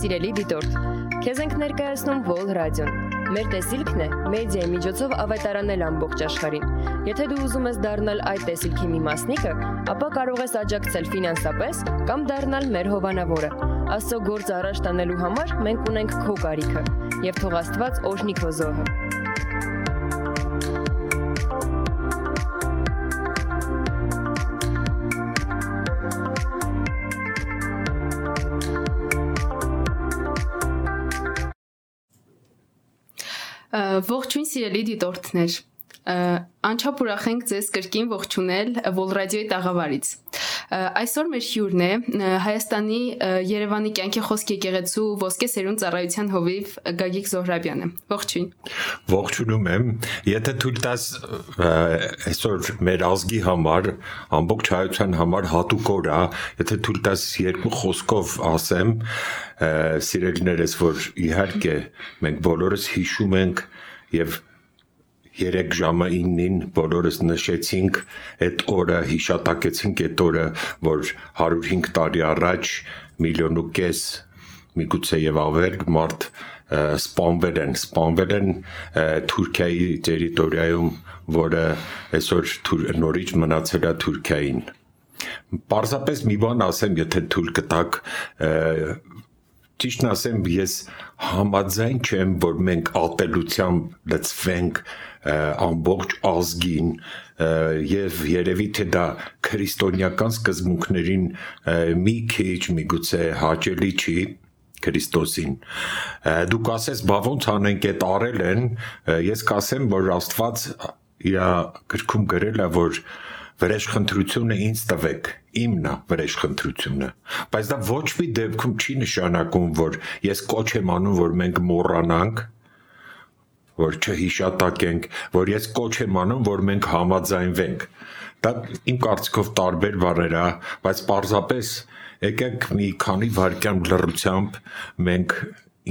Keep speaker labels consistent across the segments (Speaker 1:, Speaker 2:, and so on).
Speaker 1: Սիրելի դիտորդ, քեզ ենք ներկայացնում Vol Radio-ն։ Մեր տեսիլքն է մեդիայի միջոցով ավետարանել ամբողջ աշխարհին։ Եթե դու ուզում ես դառնալ այդ տեսիլքի մի մասնիկը, ապա կարող ես աջակցել ֆինանսապես կամ դառնալ մեր հովանավորը։ Աստծո գործը առաջ տանելու համար մենք ունենք քո կարիքը, եւ թող Աստված օրհնի քո զոհը։
Speaker 2: Ողջույն սիրելի դիտորդներ։ Անչափ ուրախ ենք ձեզ կրկին ողջունել Vol Radio-ի տաղավարից։ Այսօր մեր հյուրն է Հայաստանի Երևանի կյանքի խոսք եկեղեցու ոսկե սերուն ծառայության հովիվ Գագիկ Զոհրաբյանը։ Ողջույն։
Speaker 3: Ողջունում եմ։ Եթե թույլ տաս այսօր մեր ազգի համար, ամբողջ հայության համար հատուկ օր է, եթե թույլ տաս երկու խոսքով ասեմ, սիրելիներս, որ իհարկե մենք բոլորս հիշում ենք եւ 3 ժամը 9-ին բոլորս նշեցինք այդ օրը, հիշատակեցինք այդ օրը, որ 105 տարի առաջ միլիոն ու կես միգուցե եւ ավել մարդ սպանվել են, սպանվել են Թուրքիայի տերիտորիայում, որը այսօր նորից մնացել է Թուրքիային։ Պարզապես մի բան ասեմ, եթե թույլ կտակ, ճիշտն ասեմ, ես համաձայն չեմ, որ մենք ատելությամբ լծվենք ամբողջ ազգին եւ երևի թե դա քրիստոնեական սկզբունքներին մի քիչ միգուցե հաճելի չի Քրիստոսին։ Դուք ասես, բա ոնց անենք այդ արել են, ես կասեմ, որ Աստված իր գրքում գրել է, որ վրեժխնդրությունը ինձ տվեք իմն է վրեժխնդրությունը բայց դա ոչ մի դեպքում չի նշանակում որ ես կոչ եմ անում որ մենք մոռանանք որ չհիշատակենք որ ես կոչ եմ անում որ մենք համաձայնվենք դա իմ կարծիքով տարբեր բառեր է բայց պարզապես եկեք մի քանի վարքյան լրությամբ մենք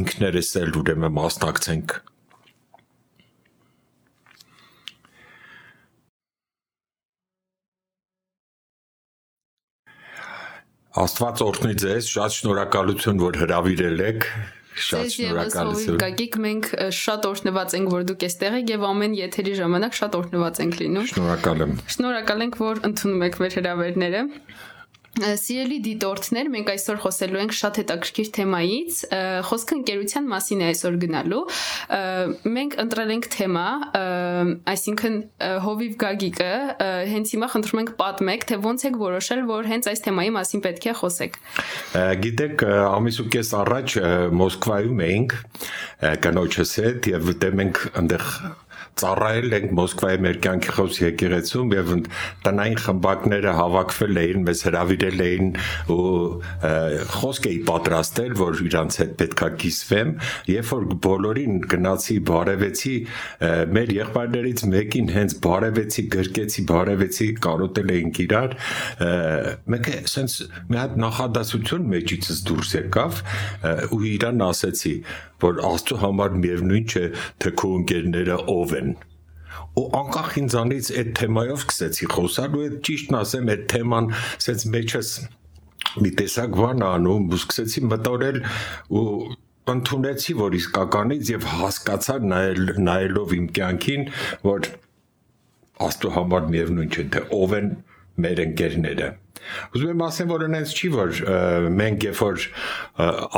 Speaker 3: ինքներս էլ ուրեմն մասնակցենք Աստված օրհնի ձեզ, շատ շնորհակալություն, որ հրավիրել եք։
Speaker 2: Շատ շնորհակալություն։ Գագիկ մենք շատ օրհնված ենք, որ դուք այստեղ եք եւ ամեն եթերի ժամանակ շատ օրհնված ենք լինում։
Speaker 3: Շնորհակալ եմ։
Speaker 2: Շնորհակալ ենք, որ ընդունում եք մեր հրավերները։ Սիրելի դիտորդներ, մենք այսօր խոսելու ենք շատ հետաքրքիր թեմայից։ Խոսքը ընկերության մասին է այսօր գնալու։ Մենք ընտրել ենք թեմա, այսինքն հովիվ գագիկը, հենց հիմա խնդրում ենք պատմեք, թե ոնց եք որոշել, որ հենց այս թեմայի մասին պետք է խոսեք։
Speaker 3: Գիտեք, ամիս ու կես առաջ Մոսկվայում էինք կնոջս հետ եւ դե մենք այնտեղ ծառայել ենք Մոսկվայի մեր կյանքի խոս եկեղեցում եւ տնային խմբակները հավաքվել էին, մեզ հրավիրել էին ու խոսք էի պատրաստել, որ իրանց հետ պետքա կիսվեմ, երբ որ բոլորին գնացի բարևեցի, մեր եղբայրներից մեկին հենց բարևեցի, գրկեցի, բարևեցի, կարոտել էինք իրար, մեկը սենց մի հատ նախադասություն մեջիցս դուրս եկավ ու իրան ասեցի, որ Աստծո համար միևնույն չէ, թե քո ընկերները ով են ու անկախ ինձանից այդ թեմայով սկսեցի խոսալ ու այդ ճիշտն ասեմ այդ թեման ասես մեջս մի տեսակ բան անում ու սկսեցի մտորել ու ընդունեցի որ իսկականից եւ հասկացա նայել նայելով իմ կյանքին որ աստու համար միևնույն չէ թե ով են մեր ընկերները Ուզում եմ ասեմ, որ այնց չի, որ մենք երբ որ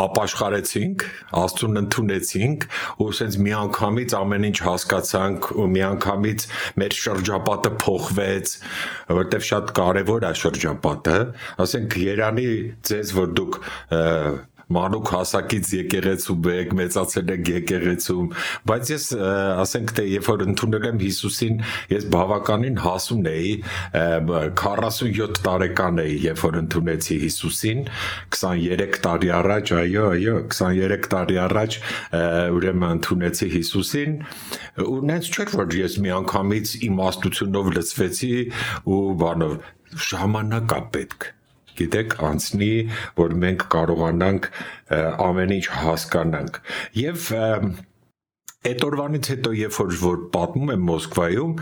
Speaker 3: ապաշխարեցինք, Աստծուն ընդունեցինք, ու ասենց միանգամից ամեն ինչ հասկացանք ու միանգամից մեր շրջապատը փոխվեց, որտեվ շատ կարևոր է շրջապատը, ասենք Երանի ձեզ, որ դուք մանուկ հասակից եկեղեցու բեք, մեծացել եք եկեղեցում, բայց ես ասենք թե երբ որ ընդունել եմ Հիսուսին, ես բավականին հասուն էի, 47 տարեկան էի, երբ որ ընդունեցի Հիսուսին, 23 տարի առաջ, այո, այո, 23 տարի առաջ ուրեմն ընդունեցի Հիսուսին, ու նենց չէր որ ես մի անգամից իմաստությունով լծվեցի ու բանով ժամանակ է պետք գիտեք անցնի, որ մենք կարողանանք ամեն ինչ հասկանանք։ Եվ այդ օրվանից հետո երբ որ որ պատմում եմ Մոսկվայում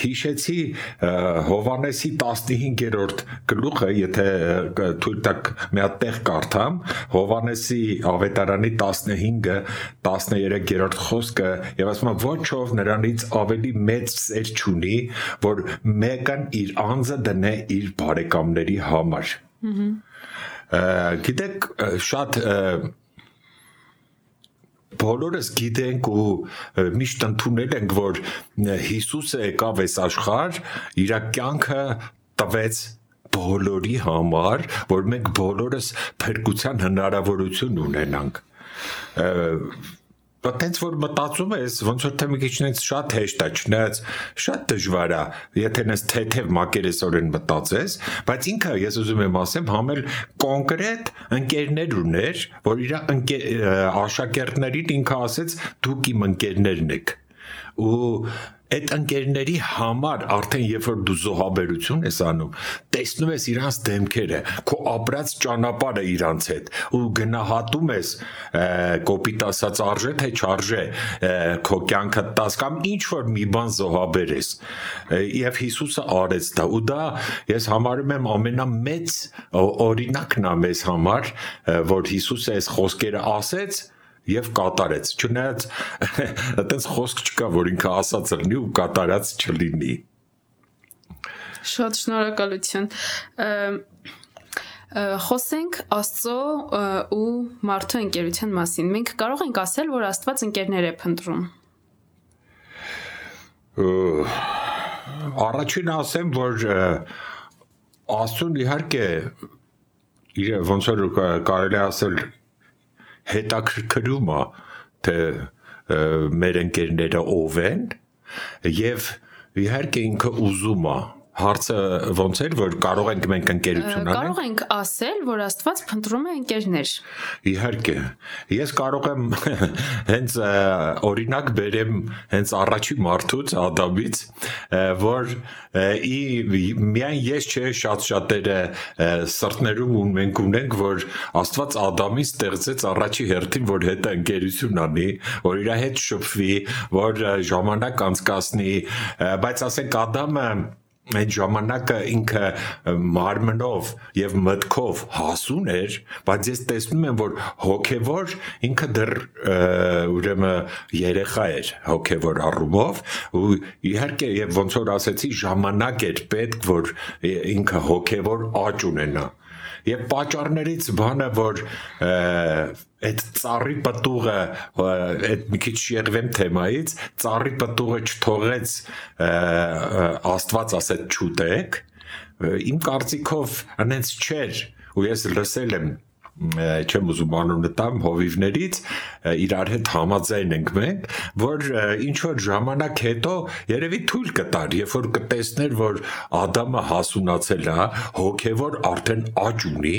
Speaker 3: հիշեցի Հովանեսի 15-րդ գլուխը եթե թույլ տակ մի հատ տեղ կարդամ Հովանեսի ավետարանի 15-ը 13-րդ խոսքը եւ ասում է ոչով նրանից ավելի մեծ սեր չունի որ մեկն իր անձը դնե իր բարեկամների համար գիտեք շատ բոլորս գիտենք ու միշտ ընդունել ենք, որ Հիսուսը եկավ այս աշխարհ, իր կյանքը տվեց բոլորի համար, որ մենք բոլորս փրկության հնարավորություն ունենանք Բայց որ մտածում ես, ոնց որ թե մի քիչ նենց շատ հեշտ է, չնայած շատ դժվար է, եթե նես թեթև մակերեսորեն մտածես, բայց ինքը ես ուզում եմ ասեմ, համել կոնկրետ ընկերներ ուներ, որ իր աշակերտներին ինքը ասեց դուք իմ ընկերներն եք ու այդ ընկերների համար արդեն երբ որ դու զոհաբերություն ես անում, տեսնում ես իրանց դեմքերը, քո ապրած ճանապարհը իրանց հետ ու գնահատում ես կոպիտ ասած արժե թե չարժե քո կյանքը տաս կամ ինչ որ մի բան զոհաբերես։ Եվ Հիսուսը արեց դա ու դա ես համարում եմ ամենամեծ օրինակն է մեզ համար, որ Հիսուսը այս խոսքերը ասեց եւ կատարեց։ Չնայած այտենց խոսք չկա, որ ինքը ասած լինի ու կատարած չլինի։
Speaker 2: Շատ շնորհակալություն։ Խոսենք Աստծո ու մարդու ընկերության մասին։ Մենք կարող ենք ասել, որ Աստված ընկերներ է փնտրում։
Speaker 3: Առաջին ասեմ, որ Աստուն իհարկե իր ոնց որ կարելի ասել հետաքրքրում է թե մեր ընկերները ով են եւ իհարկե ինքը ուզում է Հարցը ոնց էր, որ կարող ենք մենք ընկերություն
Speaker 2: անենք։ Կարող ենք ասել, որ Աստված փնտրում է ընկերներ։
Speaker 3: Իհարկե։ Ես կարող եմ հենց օրինակ բերեմ հենց առաջի մարդուց Ադամից, որ ի միայն ես չէ շատ շատերը սրտներում ու մենք ունենք, որ Աստված Ադամին ստեղծեց առաջի հերթին, որ հետը ընկերություն անի, որ իր հետ շփվի, որ ժամանակ անցկасնի, բայց ասենք Ադամը այդ ժամանակը ինքը մարմնով եւ մտքով հասուն էր, բայց ես տեսնում եմ, որ հոգեվոր ինքը դեռ ուրեմն երեխա էր հոգեվոր առումով ու իհարկե եւ ոնց որ ասեցի ժամանակ էր պետք որ ինքը հոգեվոր աճ ունենա եւ պատճառներից բանը որ այդ ծառի պտուղը այդ մի քիչ շեղվեմ թեմայից ծառի պտուղը չթողեց աստված ասեց չուտեք իմ կարծիքով անենց չէր ու ես լսել եմ չեմ ուզում անունը տամ հովիվներից իրար հետ համաձայն ենք մենք որ ինչ որ ժամանակ հետո երևի թույլ կտար երբ որ կտեսներ որ Ադամը հասունացել է հոգևոր արդեն աճ ունի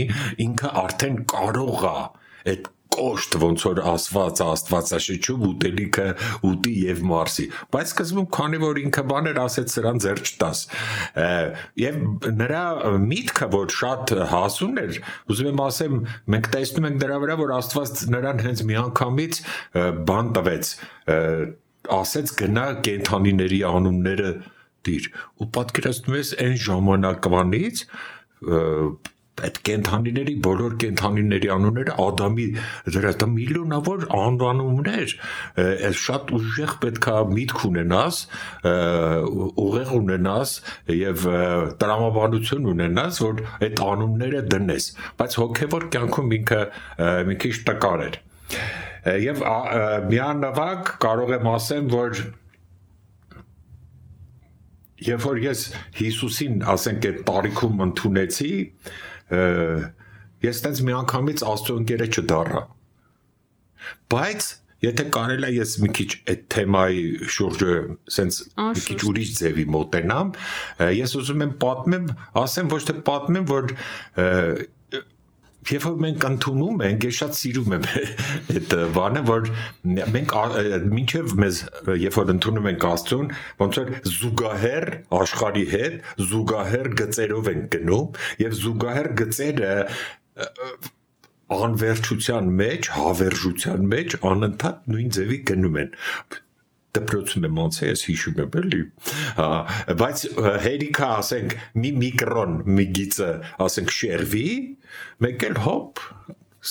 Speaker 3: ինքը արդեն կարող է այդ կոշտ ոնց որ ասված աստվածաշչում ուտելիքը ուտի եւ մարսի բայց սկզբում քանի որ ինքը բաներ ասեց սրան ձեր չտաս եւ նրա միտքը որ շատ հասուն էր ուզում եմ ասեմ մենք տեսնում ենք դրա վրա որ աստված նրան հենց միանգամից բան տվեց ասեց գնա կենթանիների անունները դիր ու պատկերացնում ես այն ժամանակվանից այդ կենթանիների բոլոր կենթանիների անունները Ադամի դրա դա միլիոնավոր անվանումներ այս շատ ուժեղ պետքա միտք ունենաս ուղեղ ունենաս եւ տրամաբանություն ունենաս որ այդ անունները դնես բայց հոգեվոր կյանքում ինքը մի քիչ տկար էր եւ միանավակ կարող եմ ասեմ որ Երբ որ ես Հիսուսին, ասենք, այդ տարիքում ընդունեցի, ես տենց միանգամից Աստծո ընկերը չդառա։ Բայց Եթե կարելի է ես մի քիչ այդ թեմայի շուրջը սենց մի քիչ ուրիշ ձևի մոտենամ, ես ուզում եմ պատմեմ, ասեմ ոչ թե պատմեմ, որ Երբ որ մենք ընդունում ենք, ես շատ սիրում եմ այդ բանը, որ մենք մինչև մեզ երբ որ ընդունում ենք Աստծուն, ոնց որ զուգահեռ աշխարհի հետ զուգահեռ գծերով ենք գնում եւ զուգահեռ գծերը անվերջության մեջ, հավերժության մեջ անընդհատ նույն ձևի գնում են դպրոցում եմ ոնց է ես հիշում եմ էլի բայց հերիքա ասենք մի միկրոն մի գիծը ասենք շերվի մեկ էլ հոպ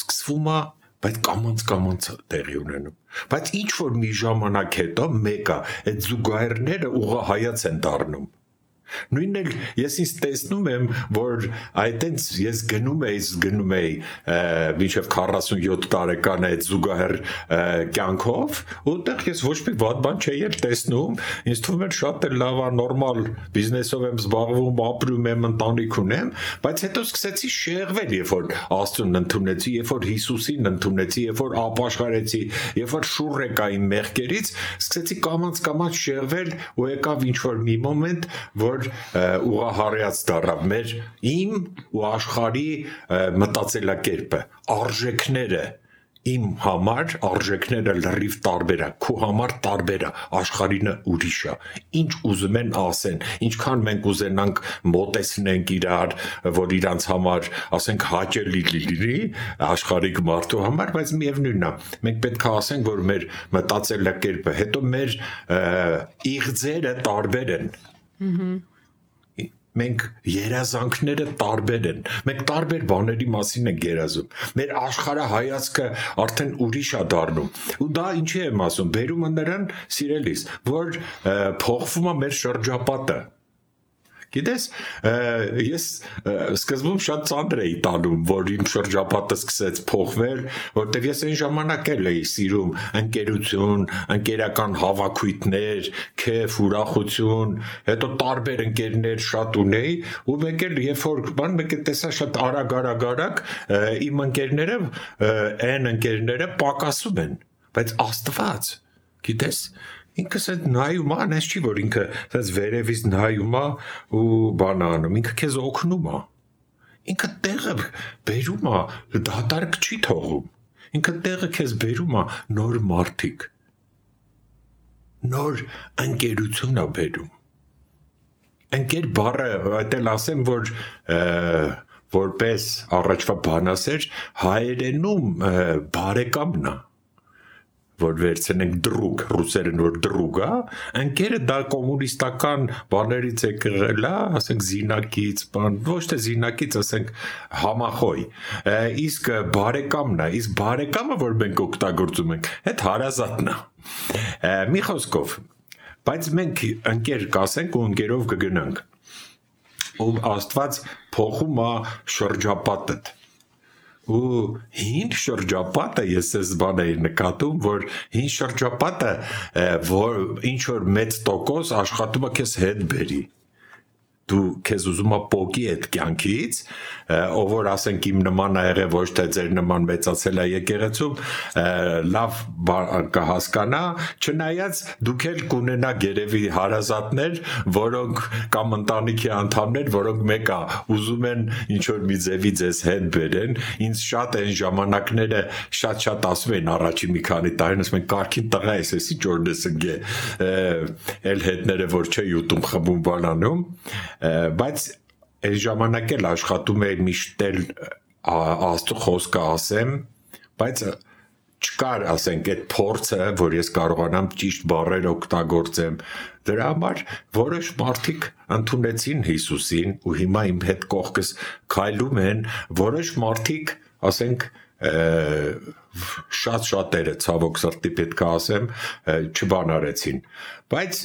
Speaker 3: սկսվում է բայց կամանց կամանց տեղի ունենում բայց ինչ որ մի ժամանակ հետո մեկը այդ զուգահեռները ուղղ հայաց են դառնում Նույնն էլ ես ինձ տեսնում եմ, որ այտենց ես գնում էի, գնում էի մինչև 47 տարեկան այդ զուգահեռ կյանքով, որտեղ ես ոչ մի վատ բան չէի էլ տեսնում, ինձ թվում էր շատ էլ լավ է, նորմալ բիզնեսով եմ զբաղվում, ապրում եմ, ընտանիք ունեմ, բայց հետո սկսեցի շեղվել, երբ որ Աստծուն ընդունեցի, երբ որ Հիսուսին ընդունեցի, երբ որ ապաշխարեցի, երբ որ շուռ եկա իմ մեղքերից, սկսեցի կամած կամած շեղվել ու եկավ ինչ որ մի մոմենտ, որ որ ուղահարյաց դառավ մեր իմ ու աշխարհի մտածելակերպը, արժեքները իմ համար արժեքները լրիվ տարբեր է, քո համար տարբեր է, աշխարհինը ուրիշ է։ Ինչ ուզում են ասեն, ինչքան մենք ուզենանք մոտեցնենք իրար, որ իրանց համար, ասենք, հաճելի լինի աշխարհիկ մարդու համար, բայց միևնույնն է։ Մենք պետք է ասենք, որ մեր մտածելակերպը, հետո մեր իղձերը տարբեր են։ Ահա մենք երազանքները տարբեր են։ Մենք տարբեր բաների մասին ենք երազում։ Մեր աշխարհը հայացքը արդեն ուրիշ է դառնում։ Ու դա ինչի եմ ասում, բերումը նրան սիրելիս, որ փոխվում է մեր շրջապատը Գիտես, ես սկզբում շատ ծանր էի տանում, որ իմ շրջապատը սկսեց փոխվել, որտեղ ես այն ժամանակ էլ էի սիրում. Ընկերություն, ընկերական հավաքույթներ, քեֆ, ուրախություն, հետո տարբեր ընկերներ շատ ունեի, ու մեկ էլ երբ որ բան մեկ էլ տեսա շատ արագ-արագ-արագ իմ ընկերները, այն ընկերները պակասում են, բայց Աստված, գիտես, ինքս այդ նայում է, այնպես չի որ ինքը այդպես վերևից նայում է ու բան անում, ինքը քեզ օգնում է։ Ինքը տեղը բերում է, դատարկ չի թողում։ Ինքը տեղը քեզ բերում է նոր մարդիկ։ Նոր ընկերություն է բերում։ Ընկեր բառը, այդ էլ ասեմ, որ որպես առաջվա բանասեր հայերենում բարեկամն է որ վերցնենք դրուգ, ռուսերեն որ դրուգ է, ընկերը դա կոմունիստական բաներից է կրել, ասենք զինակից, բան, ոչ թե զինակից, ասենք համախոյ։ Իսկ բարեկամն է, իսկ բարեկամը, որ մենք օգտագործում ենք, այդ հարազատն է։ Մի խոսքով, բայց մենք ընկեր կասենք ու ընկերով կգնանք։ Ով Աստված փոխում է շրջապատը ու հին շրջապատը ես ես բան էի նկատում որ հին շրջապատը որ ինչ որ մեծ տոկոս աշխատում է քեզ հետ բերի դու քեզ ուզում ես փոկի այդ կյանքից, ով որ ասենք իմ նման ա եղել ոչ թե ձեր նման մեծացել է եկեղեցում, լավ կհասկանա, չնայած դուք էլ կունենաք երևի հարազատներ, որոնք կամ ընտանիքի անդամներ, որոնք մեկա ուզում են ինչ որ մի ձևի ձեզ հետ բերեն, ինձ շատ այն ժամանակները շատ-շատ ասում են առաջի մի քանի տարին, ասում են կարքին տղա ես, էսի ճորնես ընկե, էլ հետները որ չէ յութում խմում բանանում, բայց այս ժամանակ էլ աշխատում էր միշտ էլ աստու խոսքը ասեմ, բայց չկար, ասենք, այդ փորձը, որ ես կարողանամ ճիշտ բառեր օգտագործեմ։ Դրա համար որոշ մարդիկ ընդունեցին Հիսուսին ու հիմա իմ հետ կողքս քայլում են, որոշ մարդիկ, ասենք, շատ շատերը ցավոք սրտի պետք է ասեմ, չբանարեցին։ Բայց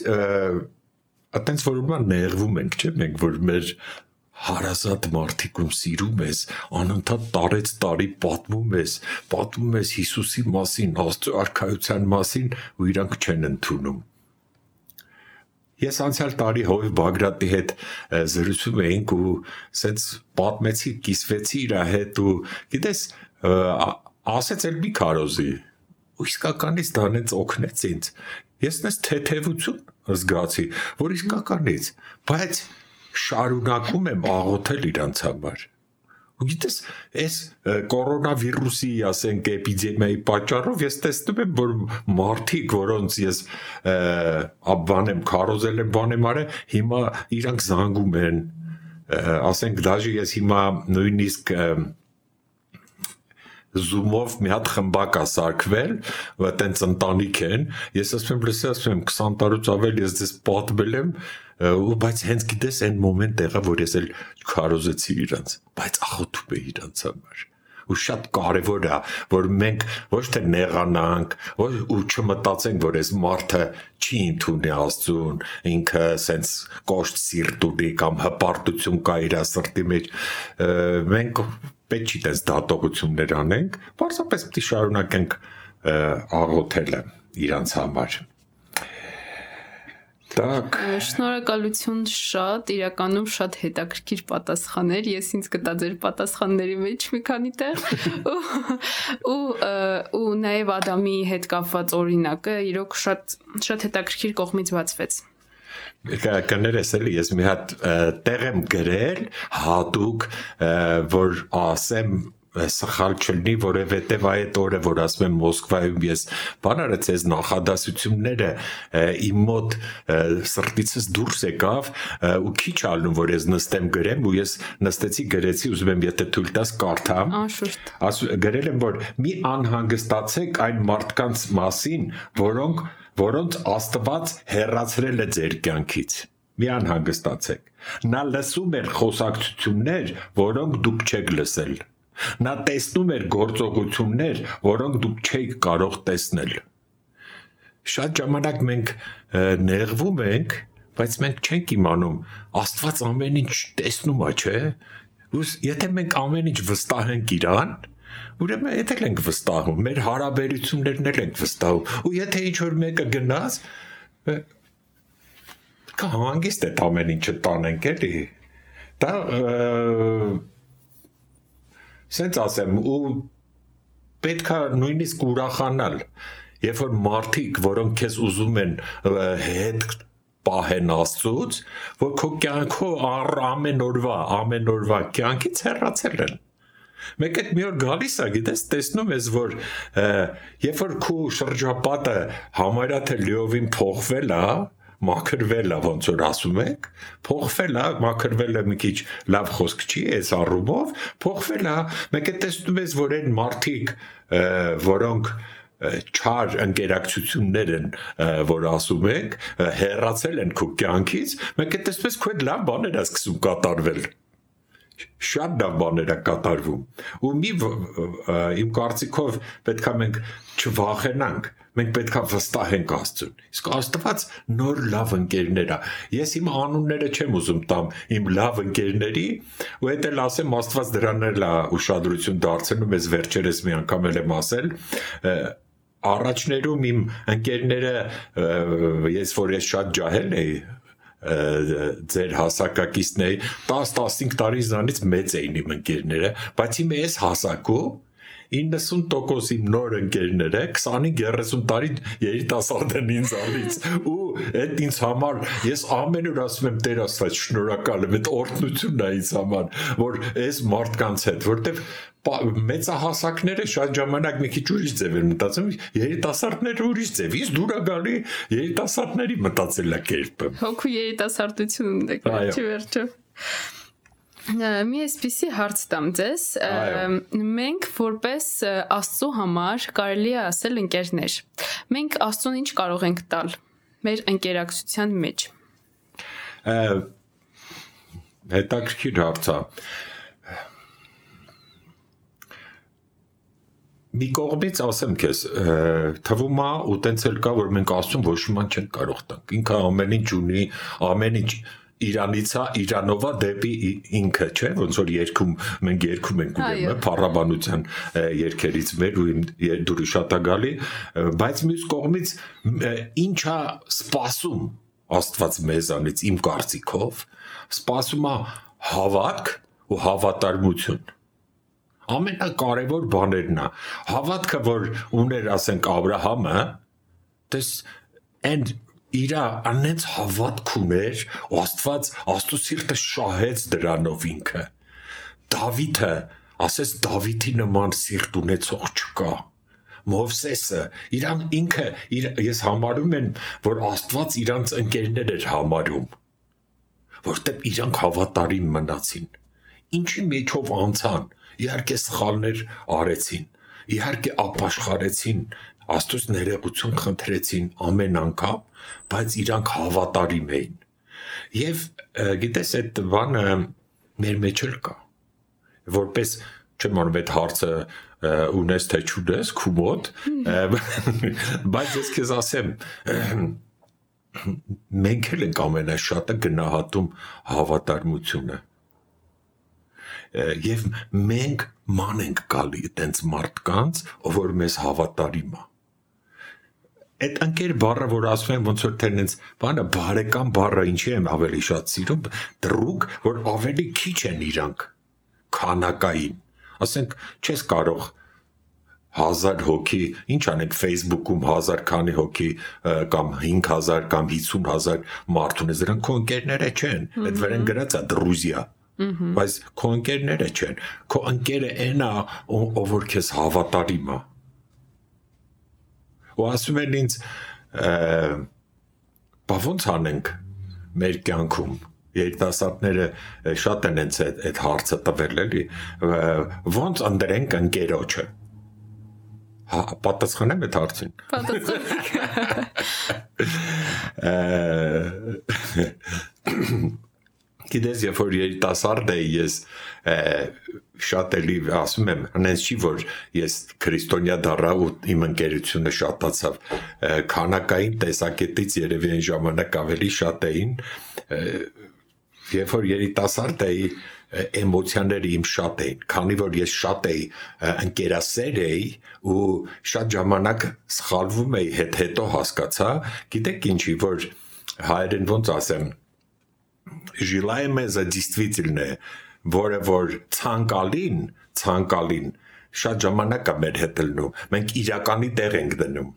Speaker 3: այտենց որ ուրեմն նեղվում ենք, չէ՞, մենք որ մեր հարազատ մարդիկում սիրում ես, անընդհատ տարեց տարի պատմում ես, պատմում ես Հիսուսի մասին, Աստծո արքայության մասին ու իրանք չեն ընդունում։ Ես անցյալ տարի Հովիվ Բագրատի հետ զրուցում էինք ու սենց պատմեցի, կիսվեցի իր հետ ու գիտես ասեց էլ մի քարոզի ու իսկականից դա նենց օգնեց ինձ ես նես թեթևություն զգացի, որ իսկականից, բայց շարունակում եմ աղոթել իրանց համար։ Ու գիտես, այս կորոնավիրուսի, ասենք, էպիդեմիայի պատճառով ես տեսնում եմ, որ մարդիկ, որոնց ես բան եմ քարոզել եմ, բան եմ արել, հիմա իրանք զանգում են, ասենք, դաժե ես հիմա նույնիսկ զումով մի հատ խմբակ է սարքվել, այտենց ընտանիք են։ Ես ասում եմ, լսի, ասում եմ 20 տարուց ավել ես դες պատմել եմ, ու բայց հենց գիտես այն մոմենտ եղա, որ ես էլ քարոզեցի իրանց, բայց ախոթում էի իրանց համար ու շատ կարևոր է որ մենք ոչ թե նեղանանք ոչ ու չմտածենք որ այս մարդը չի ընդունի Աստծուն ինքը սենց կոշտ սիրտ ունի կամ հպարտություն կա իր սրտի մեջ մենք պետք չի դες դատողություններ անենք, պարզապես պետք է շարունակենք աղոթելը իրանց համար։
Speaker 2: Так։ Շնորհակալություն շատ, իրականում շատ հետաքրքիր պատասխաններ։ Ես ինձ գտա ձեր պատասխանների մեջ մի քանի տեղ։ Ու ու նաև Ադամի հետ կապված օրինակը իրոք շատ շատ հետաքրքիր կողմից բացվեց
Speaker 3: կներես էլի ես մի հատ տեղ եմ գրել հատուկ որ ասեմ սխալ չլինի, որովհետև այդ օրը, որ ասում եմ Մոսկվայում ես բան արած ես նախադասությունները իմ մոտ սրտիցս դուրս եկավ ու քիչ ալնում որ ես նստեմ գրեմ ու ես նստեցի գրեցի ուզում եմ եթե թույլ տաս կարդամ
Speaker 2: անշուշտ
Speaker 3: գրել եմ որ մի անհանգստացեք այն մարդկանց մասին որոնք որոնց Աստված հերացրել է ձեր կյանքից մի անհանգստացեք նա լսում էր խոսակցություններ որոնք դուք չեք լսել Նա տեսնում էր գործողություններ, որոնք դուք չէիք կարող տեսնել։ Շատ ժամանակ մենք նեղվում ենք, բայց մենք չենք իմանում Աստված ամեն ինչ տեսնում է, չէ՞։ Ус եթե մենք ամեն ինչ վստահենք իրան, ուրեմն եթե ենք վստահում, մեր հարաբերություններն էլ ենք վստահում։ Ու եթե ինչ որ մեկը գնաց, կհանգիստ է ամեն ինչը տանենք էլի։ Դա սենց ասեմ ու պետքա նույնիսկ ուրախանալ երբ որ մարդիկ որոնք քեզ ուզում են հետ պահեն աստծուց որ քո կյանքով ամեն օրվա ամեն օրվա կյանքից հեռացել են Մեկ այդ մի օր գալիս է, գիտես, տեսնում ես, որ երբ որ քո շրջապատը համարյա թե լիովին փոխվել է, մաքրվել է ոնց որ ասում եք, փոխվել է, մաքրվել է մի քիչ լավ խոսք չի, այս առումով, փոխվել է, մեկ է տեսնում ես, որ այն մարդիկ, որոնք չար ընկերակցություններ են, որ ասում եք, հերացել են քո կյանքից, մեկ է տեսնում ես քո այդ լավ բաներ է սկսում կատարվել շատ լավ բաներ է կատարվում ու մի իմ կարծիքով պետքա մենք չվախենանք մենք պետքա վստահենք Աստծուն։ Իսկ Աստված նոր լավ ընկերներ է։ Ես իմ անունները չեմ ուզում տամ իմ լավ ընկերների, ու հետ էլ ասեմ Աստված դրանն էլ է ուշադրություն դարձնում, ես վերջերս մի անգամ եմ ասել, առաջներում իմ ընկերները ես որ ես շատ ջահել էի ձեր հասակակիցների 10-15 տարի զանից մեծ էին իմ ընկերները, բայց իմ այս հասակում 90% իմ նոր ընկերները 25-30 տարի երիտասարդ են ինձանից ու այդ ինձ համար ես ամեն օր ասում եմ Տեր Աստված շնորհակալ եմ այդ օրհնությունն է ինձ համար որ այս մարդկանց հետ որտեվ մեծահասակները շատ ժամանակ մի քիչ ուրիշ ձև են մտածում, երիտասարդները ուրիշ ձև, իսկ դուրա գալի երիտասարդների մտածելակերպը։
Speaker 2: Հոգու երիտասարդությունն է, չի վերջը։ Մի էսպիսի հարց տամ ձեզ։ Մենք որպես Աստծո համար կարելի է ասել ընկերներ։ Մենք Աստծուն ինչ կարող ենք տալ մեր ընկերակցության մեջ։
Speaker 3: Հետաքրքիր հարց է։ մի կողմից ասեմ քեզ թվում է ու տենց էլ կա որ մենք ասում ոչ ման չենք կարող տանք ինքը ամեն ինչ ունի ամեն ինչ Իրանիցա Իրանովա դեպի ինքը չէ ոնց որ երկում մենք երկում ենք ուրեմն փառաբանության երկերից մեր ու դուրի շատա գալի բայց մյուս կողմից ինչա սпасում Աստված մեզանից իմ կարծիքով սпасում է հավատք ու հավատարմություն ամենակարևոր բաներն է հավատքը որ ուներ ասենք Աբ รา համը դες and իր անենց հավատք ուներ ու Աստված Աստծո սիրտը շահեց դրանով ինքը Դավիթը ասես Դավիթի նման սիրտ ունեցող չկա Մովսեսը իրան ինքը իր, ես համարում եմ որ Աստված իրանց ընկերներ էր համարում որտեղ իրանք հավատարիմ մնացին ինչի մեջով անցան իհարկե սխալներ արեցին իհարկե ապաշխարեցին Աստծոց ներողություն խնդրեցին ամեն անգամ, բայց իրանք հավատարիմ էին։ Եվ գիտես այդ բանը մեր մեջ էլ կա։ Որպես չեմ անում այդ հարցը ունես թե չունես քու մոտ, բայց ես քեզ ասեմ մենք էլ ենք ամենաշատը գնահատում հավատարմությունը եւ մենք ման ենք գալի այտենց մարդկանց, ով որ մեզ հավատարիմ է այդ անկեր բառը որ ասում են ոնց որ տենց բանը բարեկամ բառը ինչի եմ ավելի շատ սիրում դրուկ որ ավելի քիչ են իրանք քանակային ասենք չես կարող 1000 հոգի, ինչ անեք Facebook-ում 1000 քանի հոգի կամ 5000 կամ 50000 մարդ ունես, դրանք քո ընկերները չեն։ Այդ վրան գրած է Դրուզիա։ Բայց քո ընկերները չեն։ Քո ընկերը այն է, ով որ քեզ հավատարիմ է ու ասում են ինձ բա ոնց անենք մեր կյանքում երիտասարդները շատ են հենց այդ հարցը տվել էլի ոնց ընդրենք ընկերոջը հա պատասխանեմ այդ հարցին
Speaker 2: պատասխան
Speaker 3: Գիտես, երբ որ երիտասարդ էի, ես շատ էլի ասում եմ, հենց չի որ ես քրիստոնյա դառա ու իմ ընկերությունը շատացավ քանակային տեսակետից երևի այն ժամանակ ավելի շատ էին երբ որ երիտասարդ էի էմոցիաները իմ շատ էին, քանի որ ես շատ էի ընկերասեր էի ու շատ ժամանակ սխալվում էի, հետ հետո հասկացա, գիտեք ինչի, որ հայերեն ոնց ասեմ, желаемое за действительное, որը որ ցանկալին, ցանկալին շատ ժամանակ է մեր հետ լնում։ Մենք իրականի տեղ ենք դնում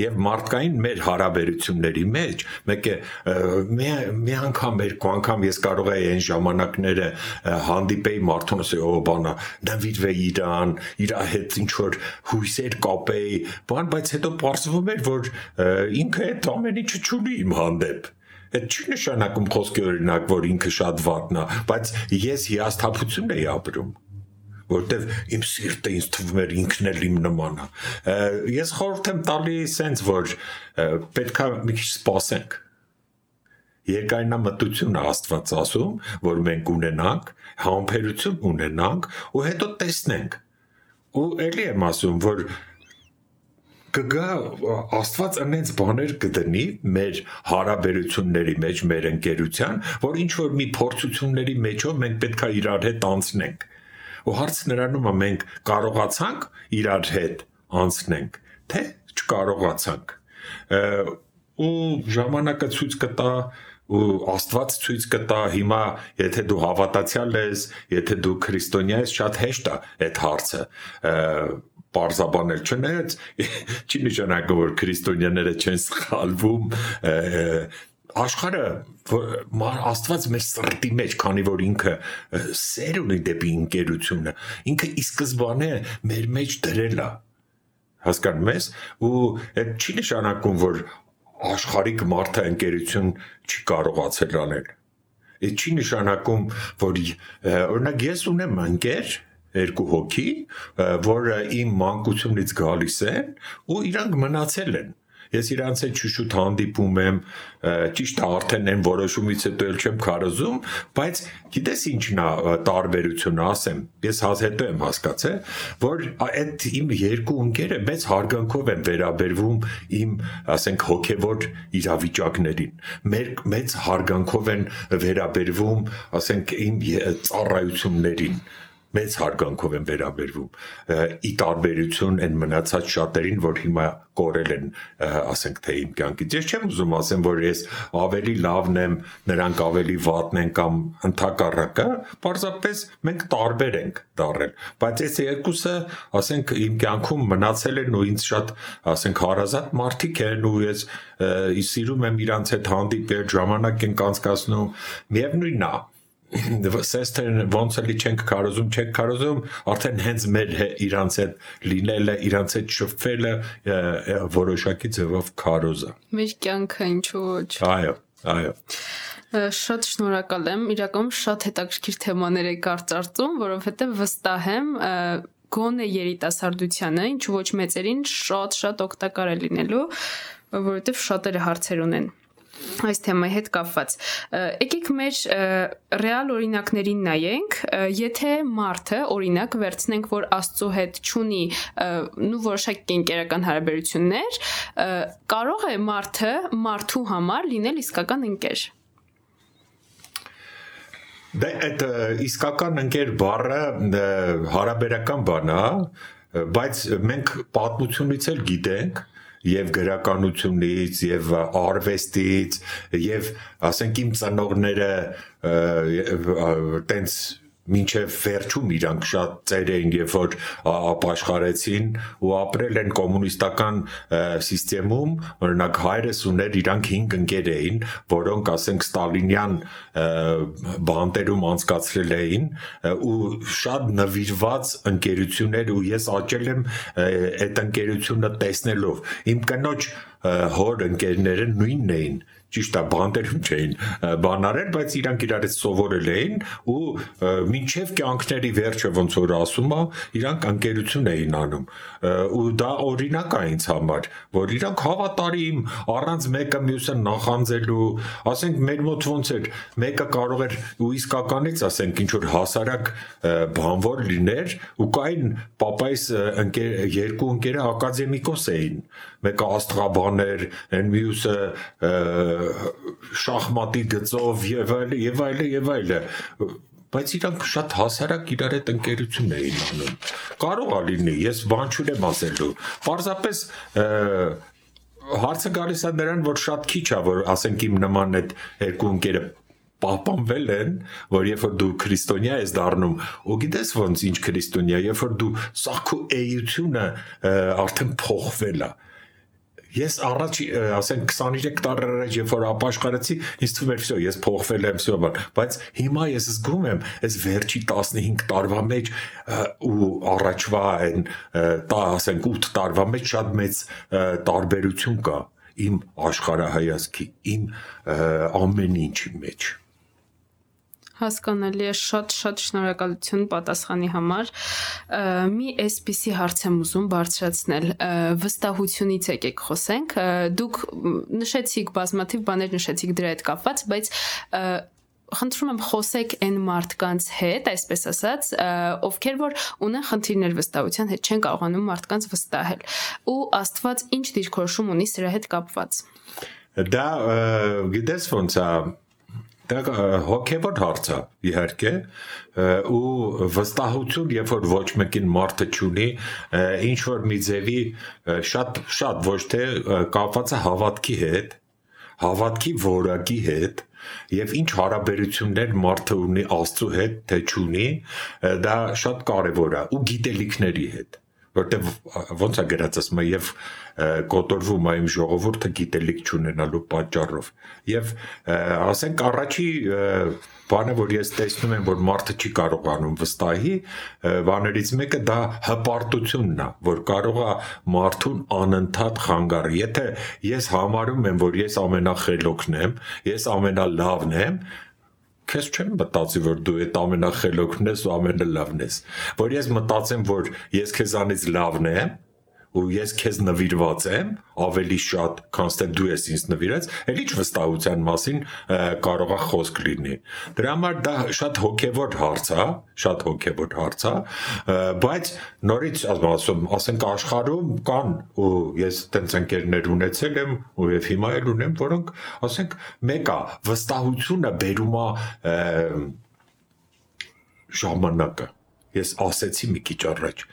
Speaker 3: եւ մարդկային մեր հարաբերությունների մեջ մեկը մի մի անգամ երկու անգամ ես կարող եի այն ժամանակները հանդիպեի մարդուն ասեի օ բանա նվիրվեի իրան իր հետ ինչ որ հույսեր կապեի բան բայց հետո պարզվում էր որ ինքը այդ ամեն ինչը չունի իմ հանդեպ Այդ չի նշանակում խոսքի օրինակ, որ ինքը շատ վատն է, բայց ես հիասթափություն էի ապրում որտեվ իմ սիրտը ինձ թվում էր ինքն էլ իմ նման է։ Ես խորհուրդ եմ տալի սենց որ պետքա մի քիչ սպասենք։ Երկայնամտություն է Աստված ասում, որ մենք ունենանք, համբերություն ունենանք ու հետո տեսնենք։ Ու ելի եմ ասում, որ կգա Աստված այնց բաներ կդնի մեր հարաբերությունների մեջ, մեր ընկերության, որ ինչ որ մի փորձությունների մեջով մենք պետքա իրար հետ անցնենք։ Ու հարցը նրանում է մենք կարողացանք իրար հետ անցնենք, թե չկարողացանք։ ու ժամանակը ցույց կտա ու Աստված ցույց կտա հիմա եթե դու հավատացյալ ես, եթե դու քրիստոնյա ես, շատ հեշտ է այդ հարցը պարզաբանել չնայած չի նշանակում որ քրիստոնյաները չեն սխալվում աշխարհը Աստված մեր սրտի մեջ, քանի որ ինքը սեր ունի դեպի ընկերությունը, ինքը ի սկզբանե մեր մեջ դրել է հասկանում ես ու այդ չի նշանակում որ աշխարհիկ մարդը ընկերություն չի կարողացել անել Այդ չի նշանակում, որ օրինակ ես ունեմ ընկեր, երկու հոգի, որը իմ մանկությունից գալիս են ու իրանք մնացել են ես իրանց հետ շուշուտ հանդիպում եմ, ճիշտ արդեն այն որոշումից հետո էլ չեմ քարոզում, բայց գիտես ինչն է տարբերությունը, ասեմ, ես հազ հետո եմ հասկացել, որ այդ իմ երկու ընկերը մեծ հարգանքով են վերաբերվում իմ, ասենք, հոգևոր իրավիճակներին։ Մեր մեծ հարգանքով են վերաբերվում, ասենք, իմ ծառայություններին մեծ հարգանքով են վերաբերվում ի տարբերություն այն մնացած շատերին, որ հիմա կորել են, ասենք թե իմ կյանքից։ Ես չեմ ուզում ասեմ, որ ես ավելի լավն եմ, նրանք ավելի վատն են կամ ընդհակառակը, պարզապես մենք տարբեր ենք դառել։ Բայց այս երկուսը, ասենք, իմ կյանքում մնացել են ու ինձ շատ, ասենք, հարազատ մարդիկ են ու ես սիրում եմ իրանց հետ հանդիպել, ժամանակ ենք անցկացնում։ Միևնույնն է, սեստերն ոնց էլի չենք կարոզում, չենք կարոզում, արդեն հենց մեր իրանց հետ լինելը, իրանց հետ շփվելը որոշակի ձևով կարոզ է։
Speaker 2: Մեր կյանքը ինչու ոչ։
Speaker 3: Այո, այո։
Speaker 2: Շատ շնորհակալ եմ։ Իրականում շատ հետաքրքիր թեմաներ եք կարծարծում, որովհետև վստահ եմ գոնե երիտասարդությանը, ինչ ոչ մեծերին շատ-շատ օգտակար է լինելու, որովհետև շատերը հարցեր ունեն այս թեմայի հետ կապված։ Եկեք մեր ռեալ օրինակներին նայենք, եթե մարդը օրինակ վերցնենք, որ Աստծո հետ ճունի նու որոշակի ընկերական հարաբերություններ, կարող է մարդը մարդու համար լինել իսկական ընկեր։
Speaker 3: Դե այդ իսկական ընկեր բառը հարաբերական բան է, բայց մենք պատմությունից էլ գիտենք, եւ գրականությունից եւ արվեստից եւ ասենք իմ ծնողները տենց մինչև վերջում իրանք շատ ծեր էին, երբ որ ապաշխարեցին ու ապրել են կոմունիստական համակարգում, օրինակ հայրս ուներ իրանք 5 ընկեր էին, որոնք ասենք Ստալինյան բանտերում անցկացրել էին ու շատ նվիրված ընկերություններ ու ես աճել եմ այդ ընկերությունը տեսնելով։ Իմ կնոջ հոր ընկերները նույնն էին ճիշտ է բանտերում չէին բանարել, բայց իրանք իրար հետ սովորել էին ու մինչև կյանքների վերջը ոնց որ ասում է, իրանք ընկերություն էին անում ու դա օրինակ է ինձ համար, որ իրանք հավատարիմ առանց մեկը մյուսը նախանձելու, ասենք մեր մոտ ոնց էր, մեկը կարող էր ու իսկականից ասենք ինչ որ հասարակ բանվոր լիներ ու կային papays ընկեր երկու ընկերը ակադեմիկոս էին մեկը աստղաբան էր, այն մյուսը շախմատի գծով եւ այլը եւ այլը եւ այլը բայց իրանք շատ հասարակ իրար հետ ընկերություն էին անում։ Կարող է լինի, ես բան չունեմ ասելու։ Պարզապես հարցը գալիս է նրան, որ շատ քիչ է, որ ասենք իմ նման այդ երկու ընկերը պահպանվել են, որ երբ որ դու քրիստոնյա ես դառնում, ու գիտես ոնց ինչ քրիստոնյա, երբ որ դու սա քո էությունը արդեն փոխվել է, Ես առաջ ասենք 23 տարի առաջ երբ որ ապաշխարեցի, ինձ թվում էր, всё, ես փոխվել եմ, всё, բայց հիմա ես զգում եմ, այս վերջի 15 տարվա մեջ ու առաջվա այն տա ասենք 8 տարվա մեջ շատ մեծ տարբերություն կա իմ աշխարհայացքի, իմ ամեն ինչի մեջ
Speaker 2: հասկանալի է շատ-շատ շնորհակալություն պատասխանի համար։ Մի այսպիսի հարց եմ ուզում բարձրացնել։ Վստահությունից եկեք խոսենք։ Դուք նշեցիք բազմաթիվ բաներ նշեցիք դրա հետ կապված, բայց խնդրում եմ խոսեք այն մարդկանց հետ, այսպես ասած, ովքեր որ ունեն խնդիրներ վստահության հետ, չեն կարողանում մարդկանց վստահել։ Ու Աստված ինչ դիրքորոշում ունի սրա հետ կապված։
Speaker 3: Դա գիտես ոնց է Դա հոգեվոր հարց է, իհարկե, ու վստահություն, երբ որ ոչ մեկին մարդը ճունի, ինչ որ մի ձևի շատ շատ ոչ թե կապված է հավատքի հետ, հավատքի որակի հետ, եւ ինչ հարաբերություններ մարդը ունի Աստծո հետ, թե ճունի, դա շատ կարեւոր է ու գիտելիքների հետ որտեվ ոնց է գրած ասում եւ կոտորվում այմ ժողովուրդը գիտելիք չունենալու պատճառով եւ ասենք առաջի բանը որ ես տեսնում եմ որ մարդը չի կարողանում վստահի բաներից մեկը դա հպարտությունն է որ կարող է մարդուն անընդհատ խանգարի եթե ես համարում եմ որ ես ամենախելոքն եմ ես ամենալավն եմ քեզ չեմ մտածի որ դու այդ ամենախելոքն ես ու ամենալավն ես որ ես մտածեմ որ ես քեզանից լավն եմ ու ես քեզ նվիրված եմ ավելի շատ քան թե դու ես ինձ նվիրած էլ ինչ վստահության մասին կարող է խոսք լինի դրա համար դա շատ հոգևոր հարց է շատ հոգևոր հարց է բայց նորից ասում ասենք աշխարհում կան ու ես տենց ընկերներ ունեցել եմ ու եւ հիմա էլ ունեմ որոնք ասենք մեկը վստահությունը բերում է ժամանակը ես ասեցի մի քիչ առաջ։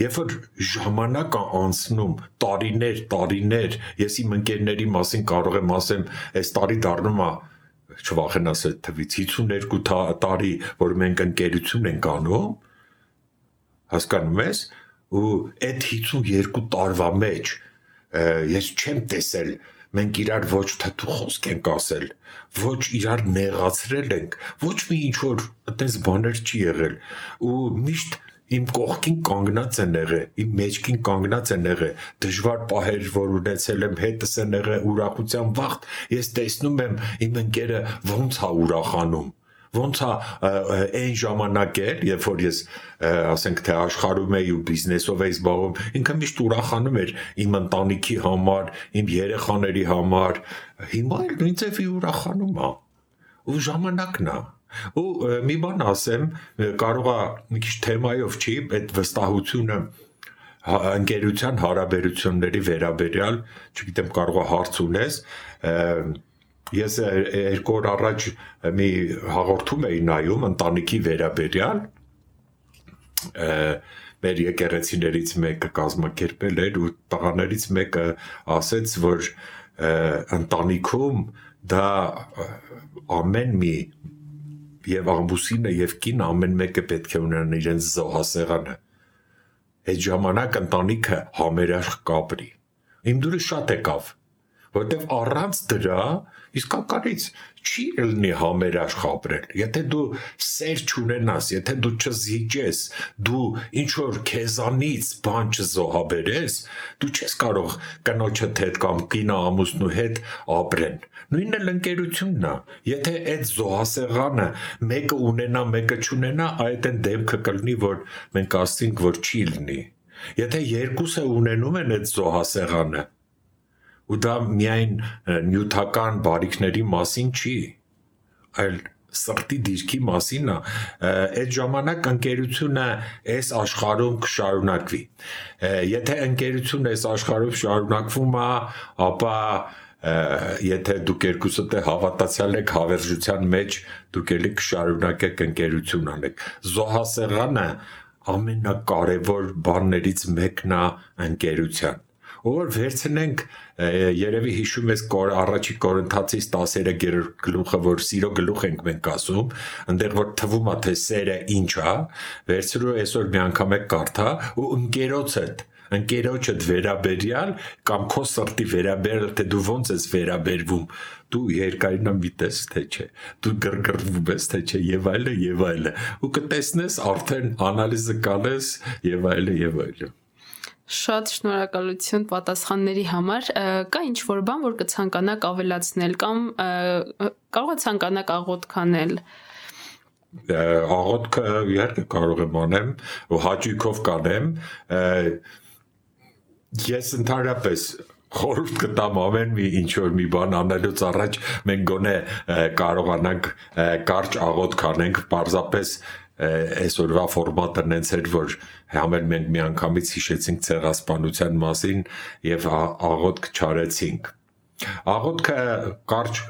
Speaker 3: Երբ որ ժամանակը անցնում, տարիներ, տարիներ, ես իմ ընկերների մասին կարող եմ ասեմ, այս տարի դառնում է չվախենաս այդ թվից 52 տարի, որ մենք ընկերություն ենք անում, հասկանում ես, ու այդ 52 տարվա մեջ ես չեմ տեսել մենք իրար ոչ թթու խոսք ենք ասել, ոչ իրար նեղացրել ենք, ոչ մի ինչ որ այդպես բաներ չի եղել ու միշտ իմ կողքին կանգնած են եղել, իմ մեջքին կանգնած են եղել, դժվար պահեր, որ ունեցել եմ հետս են եղել ուրախության վախտ, ես տեսնում եմ իմ ընկերը ոնց հա ուրախանում, ոնց է այն ժամանակ էր, երբ որ ես ասենք թե աշխարհում էի ու բիզնեսով էի զբաղվում, ինքը միշտ ուրախանում էր իմ ընտանիքի համար, իմ երեխաների համար։ Հիմա էլ նույն ձևի ուրախանում է։ Ու ժամանակն է ու մի բան ասեմ, կարող է մի քիչ թեմայով չի, այդ վստահությունը ընկերության հարաբերությունների վերաբերյալ, չգիտեմ, կարող է հարց ունես, ես երկու օր առաջ մի հաղորդում էի նայում ընտանիքի վերաբերյալ մեր եկեղեցիներից մեկը կազմակերպել էր ու տղաներից մեկը ասեց, որ ընտանիքում դա ամեն մի եւ ամբուսինը եւ կին ամեն մեկը պետք է ունենան իրենց զոհասեղանը այդ ժամանակ ընտանիքը համերաշխ կապրի իմ դուրս շատ եկավ որտեվ առանց դրա իսկականից չի ելնի համերաշխ ապրել։ Եթե դու սեր չունենաս, եթե դու չզիջես, դու ինչ որ քեզանից բան չզոհաբերես, դու չես կարող կնոջդ հետ կամ կինա ամուսնու հետ ապրեն։ Նույնն էլ ընկերությունն է։ Եթե այդ զոհասեղանը մեկը ունենա, մեկը չունենա, այդ այն դեպքը կլինի, որ մենք ասենք, որ չի լինի։ Եթե երկուսը ունենում են այդ զոհասեղանը, ու դա միայն նյութական բարիքների մասին չի, այլ սրտի դիրքի մասին է այդ ժամանակ ընկերությունը այս աշխարհում կշարունակվի եթե ընկերությունը այս աշխարհում շարունակվում է ապա եթե դուք երկուսդ հավատացյալ եք հավերժության մեջ դուք ելի կշարունակեք ընկերություն անեք զոհասեղանը ամենակարևոր բաներից մեկն է ընկերության որ վերցնենք երևի հիշում ես առաջի Կորինթացիս 13-րդ գլուխը, որ սիրո գլուխ ենք մենք ասում, այնտեղ որ թվում է թե սերը ինչ է, վերցրու այսօր մի անգամ եք կարդա ու ընկերոցդ ընկերոջդ վերաբերյալ կամ քո սրտի վերաբերյալ թե դու ոնց ես վերաբերվում դու երկայնամ վիտես թե չէ դու գրգռվում ես թե չէ եւ այլը եւ այլը ու կտեսնես արդեն անալիզը կանես եւ այլը եւ այլը
Speaker 2: Շատ շնորհակալություն պատասխանների համար։ Կա ինչ որ բան, որ կցանկանաք ավելացնել կամ կարող է ցանկանաք աղոթքանել
Speaker 3: աղոթքը իհարկե կարող եմ անեմ ու հաճույքով կանեմ ես ընդհանրապես խորհուրդ կտամ ամեն մի ինչ որ մի բան անելուց առաջ մենք գոնե կարողանանք կարճ աղոթք անենք parzapes այսօրվա ֆորմատը նենց էր որ համեր մենք միանգամից հիշեցինք ցեղասպանության մասին եւ աղոթք չարեցինք աղոթքը կարճ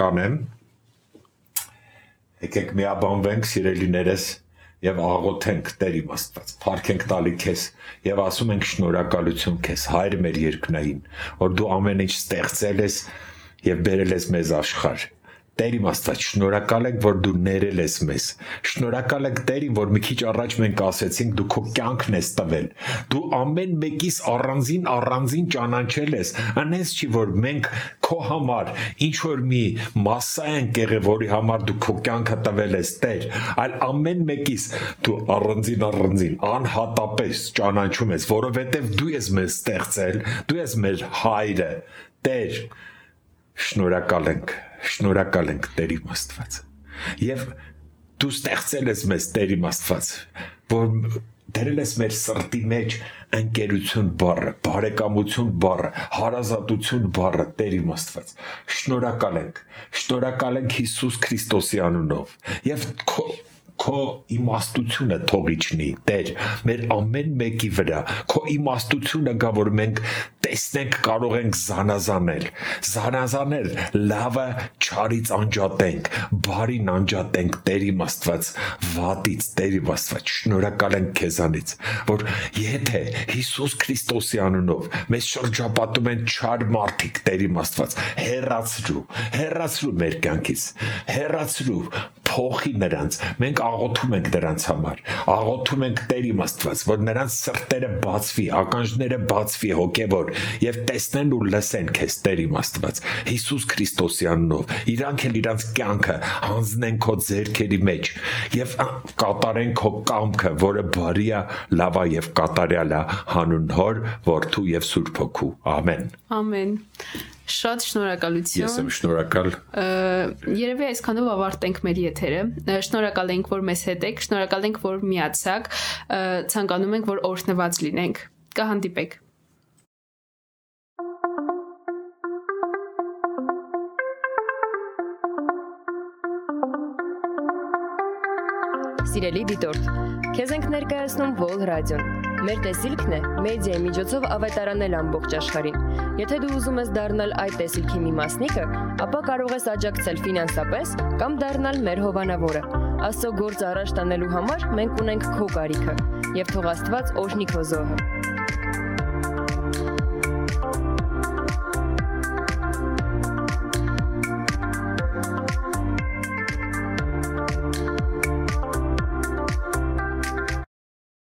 Speaker 3: կանեմ եկեք միաբանվենք սիրելիներս եւ աղոթենք Տեր իմ Աստված, փառքենք տալի քեզ եւ ասում ենք շնորհակալություն քեզ, Հայր մեր երկնային, որ դու ամեն ինչ ստեղծել ես եւ բերել ես մեզ աշխարհ Տեր իմ Աստված, շնորհակալ ենք, որ դու ներել ես մեզ։ Շնորհակալ ենք Տերին, որ մի քիչ առաջ մենք ասեցինք դու քո կյանքն ես տվել։ Դու ամեն մեկիս առանձին առանձին ճանաչել ես։ Անես չի որ մենք քո համար ինչ որ մի մասսա ենք եղել, որի համար դու քո կյանքը տվել ես Տեր, այլ ամեն մեկիս դու առանձին առանձին անհատապես ճանաչում ես, որովհետև դու ես մեզ ստեղծել, դու ես մեր հայրը։ Տեր, շնորհակալ ենք շնորհակալ ենք Տեր իմ Աստված։ Եվ դու ստեղծել ես մեզ Տեր իմ Աստված, որ դերել ես մեր սրտի մեջ ընկերություն բառը, բարեկամություն բառը, հարազատություն բառը Տեր իմ Աստված։ Շնորհակալ ենք։ Շնորհակալ ենք Հիսուս Քրիստոսի անունով։ Եվ քո իմաստությունը թող իջնի Տեր մեր ամեն մեկի վրա քո իմաստությունը գա որ մենք տեսնենք կարող ենք զանազանել զանազանել լավը չարից անջատենք բարին անջատենք Տեր իմ Աստված վատից Տեր իմ Աստված շնորհակալ ենք քեզանից որ եթե Հիսուս Քրիստոսի անունով մեզ շրջապատում են չար մարդիկ Տեր իմ Աստված հերացրու հերացրու մեր կյանքից հերացրու փոխի նրանց։ Մենք աղոթում ենք նրանց համար։ Աղոթում ենք Տեր իմ Աստված, որ նրանց սրտերը բացվի, ականջները բացվի հոգևոր եւ տեսնեն ու լսեն քեզ Տեր իմ Աստված։ Հիսուս Քրիստոսի անունով իրանք էլ իրանց կյանքը հանձնեն քո ձեռքերի մեջ եւ կատարեն քո կամքը, որը բարի է, լավ է եւ կատարյալ է հանուն Հոր, Որդու եւ Սուրբ Հոգու։ Ամեն։
Speaker 2: Ամեն։ Շատ շնորհակալություն։
Speaker 3: Ես եմ շնորհակալ։
Speaker 2: Երևի այսքանով ավարտենք մեր եթերը։ Շնորհակալ ենք, որ մեզ հետ եք, շնորհակալ ենք, որ միացաք։ Ցանկանում ենք, որ օրհնված լինենք։ Կհանդիպեք։
Speaker 1: Սիրելի դիտորդ, քեզ ենք ներկայացնում Vol Radio-ն։ Մեր տեսիլքն է մեդիայի միջոցով ավետարանել ամբողջ աշխարհին։ Եթե դու ուզում ես դառնալ այդ տեսիլքի մի մասնիկը, ապա կարող ես աջակցել ֆինանսապես կամ դառնալ մեր հովանավորը։ Աստծո գործ առաջ տանելու համար մենք ունենք քո կարիքը, եւ թող Աստված օրհնի քո զոհը։